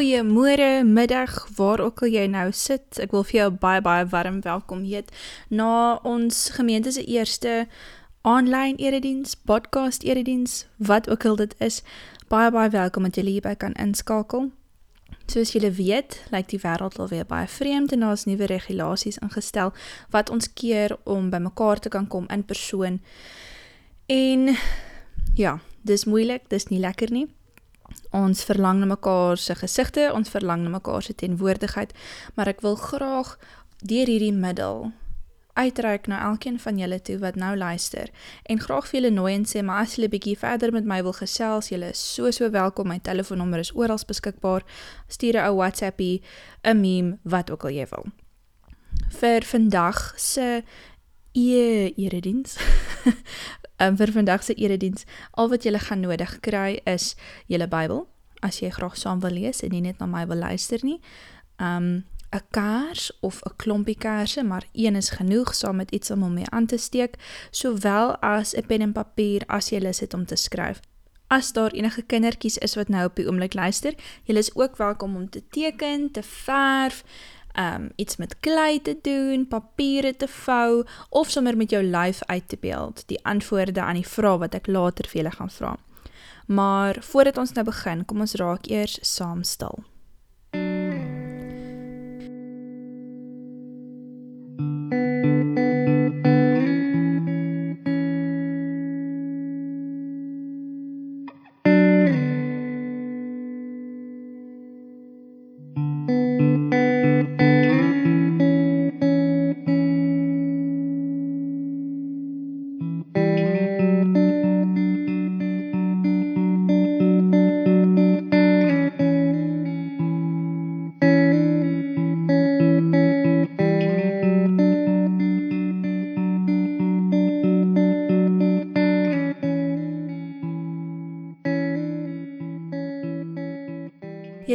goeiemôre, middag, waar ook al jy nou sit. Ek wil vir jou baie baie warm welkom heet na ons gemeente se eerste aanlyn erediens, podcast erediens, wat ook al dit is. Baie baie welkom dat jy hierby kan inskakel. Soos julle weet, lyk die wêreld alweer baie vreemd en daar's nuwe regulasies ingestel wat ons keer om bymekaar te kan kom in persoon. En ja, dis moeilik, dis nie lekker nie. Ons verlang na mekaar se gesigte, ons verlang na mekaar se teenwoordigheid, maar ek wil graag deur hierdie middel uitreik na elkeen van julle toe wat nou luister en graag vir julle nooi en sê maar as julle bietjie verder met my wil gesels, julle is so so welkom. My telefoonnommer is oral beskikbaar. Stuur 'n ou WhatsAppie, 'n meme, wat ook al jy wil. Vir vandag se e erediens. um, vir vandag se erediens, al wat jy gaan nodig kry is julle Bybel as jy graag saam wil lees en nie net na my wil luister nie. Um 'n kaars of 'n klompie kaarse, maar een is genoeg saam met iets om hom mee aan te steek, sowel as 'n pen en papier as jy lus het om te skryf. As daar enige kindertjies is wat nou op die oomblik luister, julle is ook welkom om te teken, te verf, um iets met klei te doen, papiere te vou of sommer met jou lyf uit te beeld die antwoorde aan die vrae wat ek later vir julle gaan vra. Maar voordat ons nou begin, kom ons raak eers saam stil.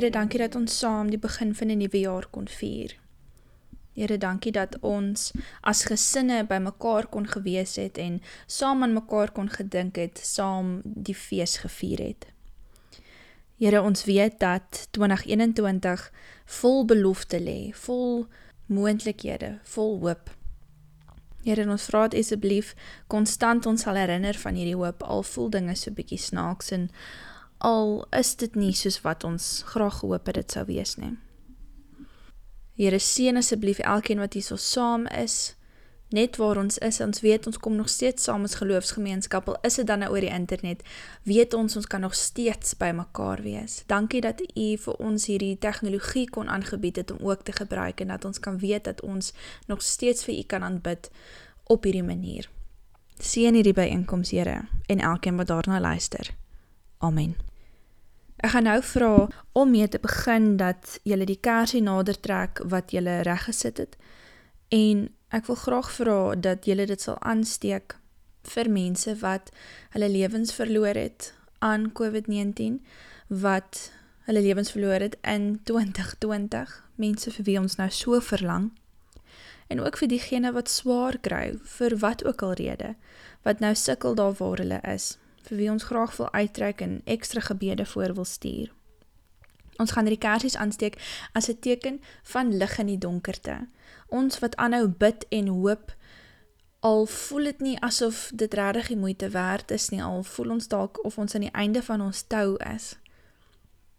Here, dankie dat ons saam die begin van 'n nuwe jaar kon vier. Here, dankie dat ons as gesinne bymekaar kon gewees het en saam aan mekaar kon gedink het, saam die fees gevier het. Here, ons weet dat 2021 vol belofte lê, vol moontlikhede, vol hoop. Here, ons vra dit asseblief konstant ons sal herinner van hierdie hoop al voel dinge so bietjie snaaks en al is dit nie soos wat ons graag gehoop het dit sou wees nie. Here seën asseblief elkeen wat hier so saam is, net waar ons is. Ons weet ons kom nog steeds saam as geloofsgemeenskap. Al is dit dan nou oor die internet, weet ons ons kan nog steeds by mekaar wees. Dankie dat U vir ons hierdie tegnologie kon aangebied het om ook te gebruik en dat ons kan weet dat ons nog steeds vir U kan aanbid op hierdie manier. Seën hierdie byeenkoms, Here, en elkeen wat daarna luister. Amen. Ek gaan nou vra om mee te begin dat jy die kersie nader trek wat jy reg gesit het. En ek wil graag vra dat jy dit sal aansteek vir mense wat hulle lewens verloor het aan COVID-19, wat hulle lewens verloor het in 2020, mense vir wie ons nou so verlang. En ook vir diegene wat swaar kry vir wat ook al rede, wat nou sukkel daar waar hulle is vir wie ons graag wil uittrek en ekstra gebede voor wil stuur. Ons gaan die kersies aansteek as 'n teken van lig in die donkerte. Ons wat aanhou bid en hoop al voel dit nie asof dit regtig die moeite werd is nie, al voel ons dalk of ons aan die einde van ons tou is.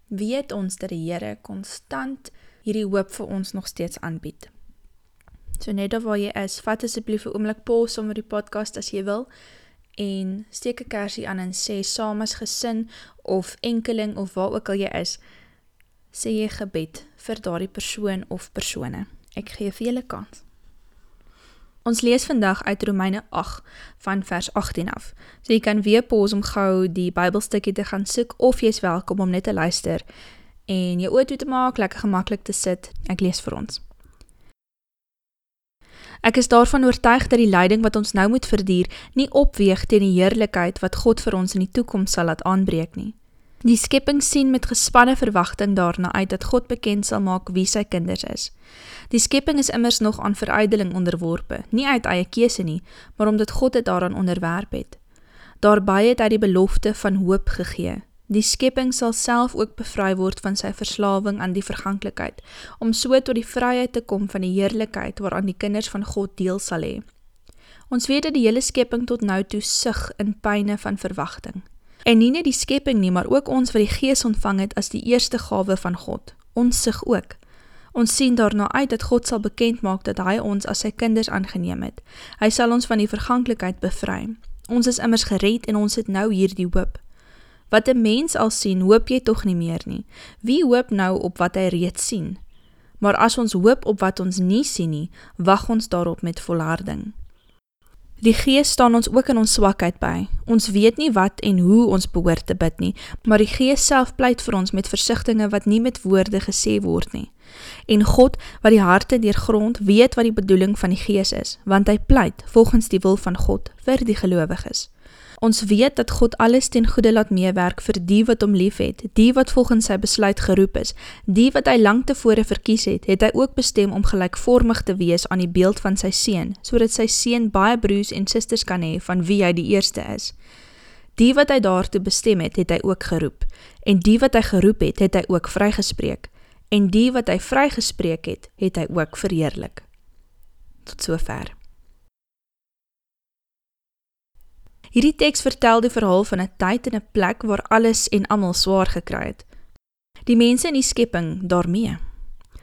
Weet ons dat die Here konstant hierdie hoop vir ons nog steeds aanbied. So net of waar jy is, vat asseblief 'n oomblik pause om die podcast as jy wil en steek 'n kersie aan en sê saam as gesin of enkeling of waar ook al jy is, sê jy gebed vir daardie persoon of persone. Ek gee vir julle kans. Ons lees vandag uit Romeine 8 van vers 18 af. So jy kan weer pause om gou die Bybelstukkie te gaan soek of jy's welkom om net te luister en jou oë toe te maak, lekker gemaklik te sit. Ek lees vir ons. Ek is daarvan oortuig dat die lyding wat ons nou moet verduur, nie opweeg teen die heerlikheid wat God vir ons in die toekoms sal laat aanbreek nie. Die skepping sien met gespanne verwagting daarna uit dat God bekend sal maak wie sy kinders is. Die skepping is immers nog aan verydeling onderworpe, nie uit eie keuse nie, maar omdat God dit daaraan onderwerp het. Daarby het hy die belofte van hoop gegee. Die skepping sal self ook bevry word van sy verslawing aan die verganklikheid, om so tot die vryheid te kom van die heerlikheid waaraan die kinders van God deel sal hê. Ons weet dat die hele skepping tot nou toe sug in pyne van verwagting. En nie net die skepping nie, maar ook ons wat die Gees ontvang het as die eerste gawe van God. Ons sug ook. Ons sien daarna uit dat God sal bekend maak dat hy ons as sy kinders aangeneem het. Hy sal ons van die verganklikheid bevry. Ons is immers gered en ons het nou hierdie hoop. Wat 'n mens al sien, hoop jy tog nie meer nie. Wie hoop nou op wat hy reeds sien? Maar as ons hoop op wat ons nie sien nie, wag ons daarop met volharding. Die Gees staan ons ook in ons swakheid by. Ons weet nie wat en hoe ons behoort te bid nie, maar die Gees self pleit vir ons met versigtinge wat nie met woorde gesê word nie. En God, wat die harte deurgrond, weet wat die bedoeling van die Gees is, want hy pleit volgens die wil van God vir die gelowiges. Ons weet dat God alles ten goede laat meewerk vir die wat hom lief het, die wat volgens sy besluit geroep is, die wat hy lang tevore verkies het, het hy ook bestem om gelijkvormig te wees aan die beeld van sy seen, so dat sy seen baie broers en sisters kan hee van wie hy die eerste is. Die wat hy daartoe bestem het, het hy ook geroep, en die wat hy geroep het, het hy ook vrygespreek, en die wat hy vrygespreek het, het hy ook verheerlik. Tot so Hierdie teks vertel die verhaal van 'n tyd en 'n plek waar alles en almal swaar gekry het. Die mense in die skepping daarmee.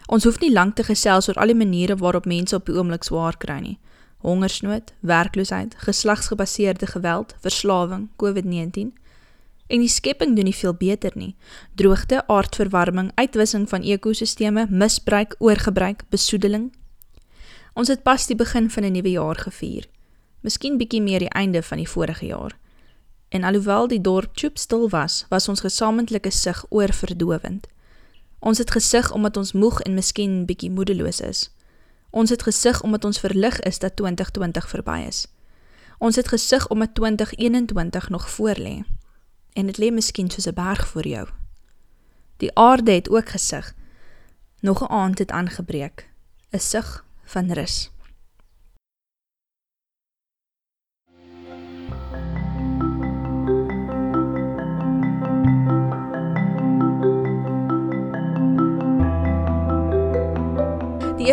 Ons hoef nie lank te gesels oor al die maniere waarop mense op die oomblik swaar kry nie. Hongersnood, werkloosheid, geslagsgebaseerde geweld, verslawing, COVID-19. En die skepping doen nie veel beter nie. Droogte, aardverwarming, uitwissing van ekosisteme, misbruik, oorgebruik, besoedeling. Ons het pas die begin van 'n nuwe jaar gevier miskien bykie meer die einde van die vorige jaar. En alhoewel die dorp tjoep stil was, was ons gesamentlike sig oorverdovend. Ons het gesig omdat ons moeg en miskien bykie moedeloos is. Ons het gesig omdat ons verlig is dat 2020 voorbij is. Ons het gesig omdat 2021 nog voorlee. En het lee miskien soos een berg voor jou. Die aarde het ook gesig. Nog een aand het aangebreek. Een sig van ris.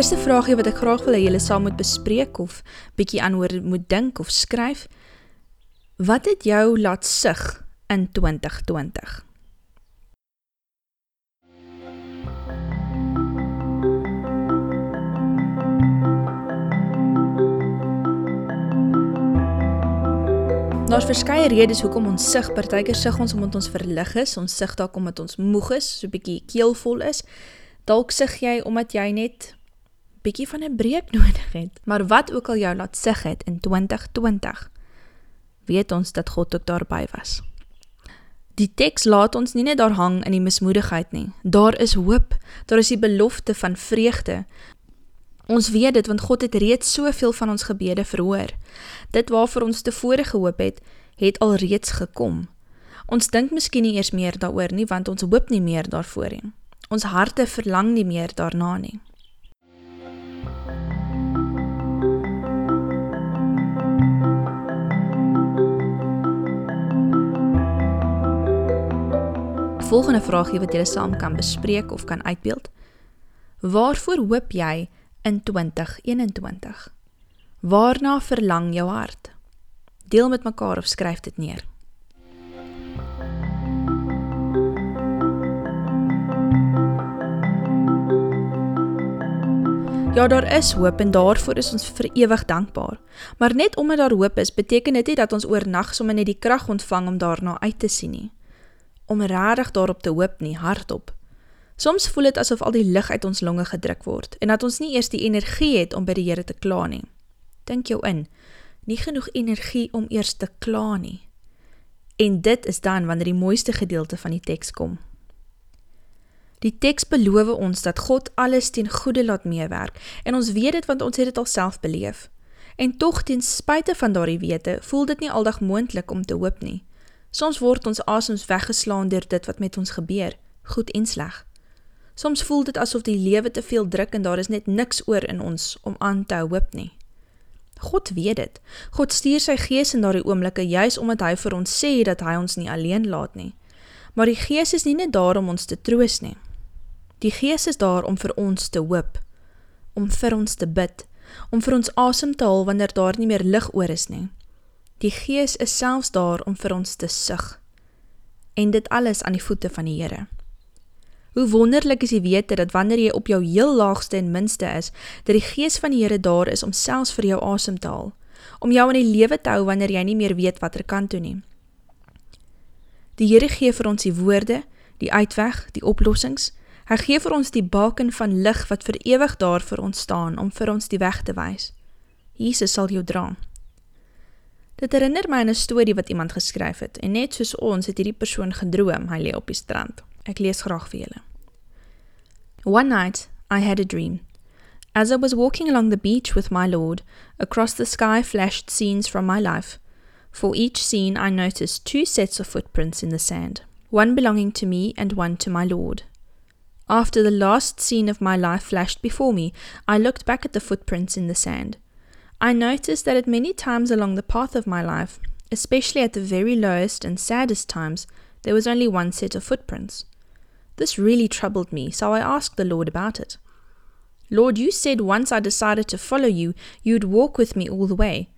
Eerste vraagie wat ek graag wil hê julle saam moet bespreek of bietjie aanhoor moet dink of skryf. Wat het jou laat sug in 2020? Daar's verskeie redes hoekom ons sug. Partykeer sug ons omdat ons verlig is, ons sug dalk omdat ons moeg is, so bietjie keelvol is. Dalk sug jy omdat jy net bykie van een breek nodig het. Maar wat ook al jou laat sig het in 2020, weet ons dat God ook daarby was. Die tekst laat ons nie net daar hang in die mismoedigheid nie. Daar is hoop, daar is die belofte van vreugde. Ons weet dit, want God het reeds soveel van ons gebede verhoor. Dit waarvoor ons tevore gehoop het, het al reeds gekom. Ons dink miskien nie eers meer daar nie, want ons hoop nie meer daarvoor nie. Ons harte verlang nie meer daarna nie. Volgende vraagie wat julle saam kan bespreek of kan uitbeeld. Waarvoor hoop jy in 2021? Waarna verlang jou hart? Deel met mekaar of skryf dit neer. Ja, daar is hoop en daarvoor is ons vir ewig dankbaar. Maar net omdat daar hoop is, beteken dit nie dat ons oornag sommer net die krag ontvang om daarna uit te sien nie om rarig daarop te hoop nie, hardop. Soms voel het asof al die licht uit ons longe gedruk word, en dat ons nie eers die energie het om by die Heere te kla nie. Denk jou in, nie genoeg energie om eers te kla nie. En dit is dan wanneer die mooiste gedeelte van die tekst kom. Die tekst beloof ons dat God alles ten goede laat meewerk, en ons weet het want ons het het al self beleef. En toch, ten spuite van daar die wete, voel dit nie aldag moendlik om te hoop nie. Soms word ons asems weggeslaan deur dit wat met ons gebeur, goed en sleg. Soms voel dit asof die lewe te veel druk en daar is net niks oor in ons om aan te hoop nie. God weet dit. God stuur sy gees in daardie oomblikke juis omdat hy vir ons sê dat hy ons nie alleen laat nie. Maar die Gees is nie net daar om ons te troos nie. Die Gees is daar om vir ons te hoop, om vir ons te bid, om vir ons asem te haal wanneer daar nie meer lig oor is nie. Die Gees is selfs daar om vir ons te sug. En dit alles aan die voete van die Here. Hoe wonderlik is die wete dat wanneer jy op jou heel laagste en minste is, dat die Gees van die Here daar is om selfs vir jou asem te haal, om jou in die lewe te hou wanneer jy nie meer weet wat er kan toe nie. Die Here gee vir ons die woorde, die uitweg, die oplossings. Hy gee vir ons die baken van lig wat vir ewig daar vir ons staan om vir ons die weg te wys. Jesus sal jou dra. Dit herinner my aan 'n storie wat iemand geskryf het en net soos ons het hierdie persoon gedroom hy lê op die strand. Ek lees graag vir julle. One night I had a dream. As I was walking along the beach with my Lord, across the sky flashed scenes from my life. For each scene I noticed two sets of footprints in the sand, one belonging to me and one to my Lord. After the last scene of my life flashed before me, I looked back at the footprints in the sand. I noticed that at many times along the path of my life, especially at the very lowest and saddest times, there was only one set of footprints. This really troubled me, so I asked the Lord about it. Lord, you said once I decided to follow you, you'd walk with me all the way.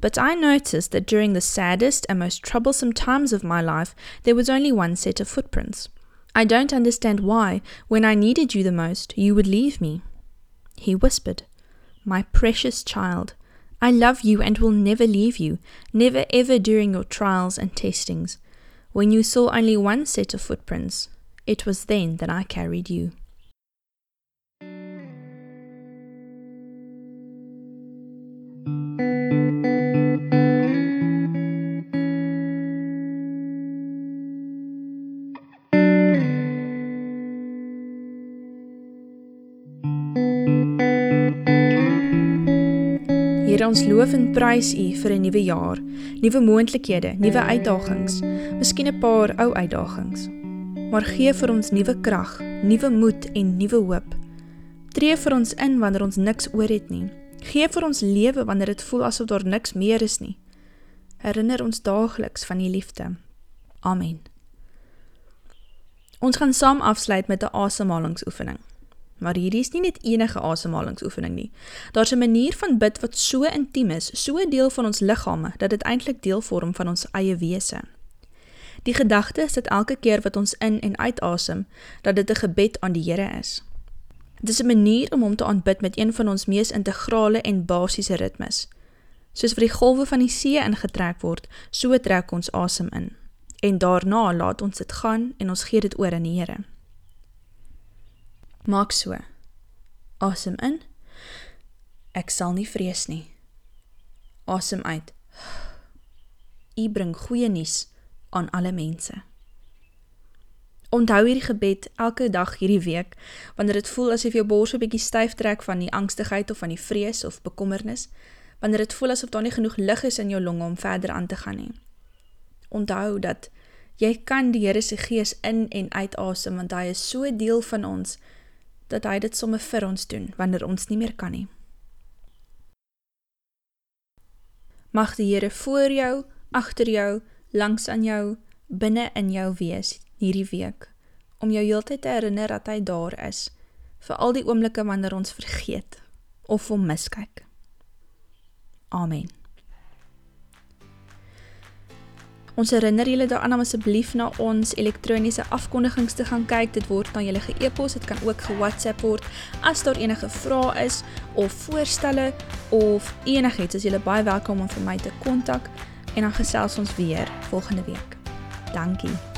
But I noticed that during the saddest and most troublesome times of my life, there was only one set of footprints. I don't understand why, when I needed you the most, you would leave me. He whispered, My precious child, I love you and will never leave you, never ever during your trials and testings. When you saw only one set of footprints, it was then that I carried you. Here ons loof en prys U vir 'n nuwe jaar, nuwe moontlikhede, nuwe uitdagings, miskien 'n paar ou uitdagings. Maar gee vir ons nuwe krag, nuwe moed en nuwe hoop. Tree vir ons in wanneer ons niks oor het nie. Gee vir ons lewe wanneer dit voel asof daar niks meer is nie. Herinner ons daagliks van U liefde. Amen. Ons gaan saam afsluit met 'n asemhalingsoefening. Maar hierdie is nie net enige asemhalingsoefening nie. Daar's 'n manier van bid wat so intiem is, so deel van ons liggame dat dit eintlik deel vorm van ons eie wese. Die gedagte is dat elke keer wat ons in en uitasem, dat dit 'n gebed aan die Here is. Dit is 'n manier om hom te aanbid met een van ons mees integrale en basiese ritmes. Soos vir die golwe van die see ingetrek word, so trek ons asem in. En daarna laat ons dit gaan en ons gee dit oor aan die Here. Maak so. Asem in. Ek sal nie vrees nie. Asem uit. U bring goeie nuus aan alle mense. Onthou hierdie gebed elke dag hierdie week wanneer dit voel asof jou bors 'n bietjie styf trek van die angstigheid of van die vrees of bekommernis, wanneer dit voel asof daar nie genoeg lug is in jou longe om verder aan te gaan nie. Onthou dat jy kan die Here se gees in en uitasem want hy is so deel van ons dat hy dit sommer vir ons doen wanneer ons nie meer kan nie. Mag die Here voor jou, agter jou, langs aan jou, binne in jou wees hierdie week om jou heeltyd te herinner dat hy daar is vir al die oomblikke wanneer ons vergeet of hom miskyk. Amen. Ons herinner julle daaraan om asseblief na ons elektroniese afkondigings te gaan kyk. Dit word na julle ge-e-pos, dit kan ook ge-WhatsApp word. As daar enige vrae is of voorstelle of enigiets, is julle baie welkom om vir my te kontak en dan gesels ons weer volgende week. Dankie.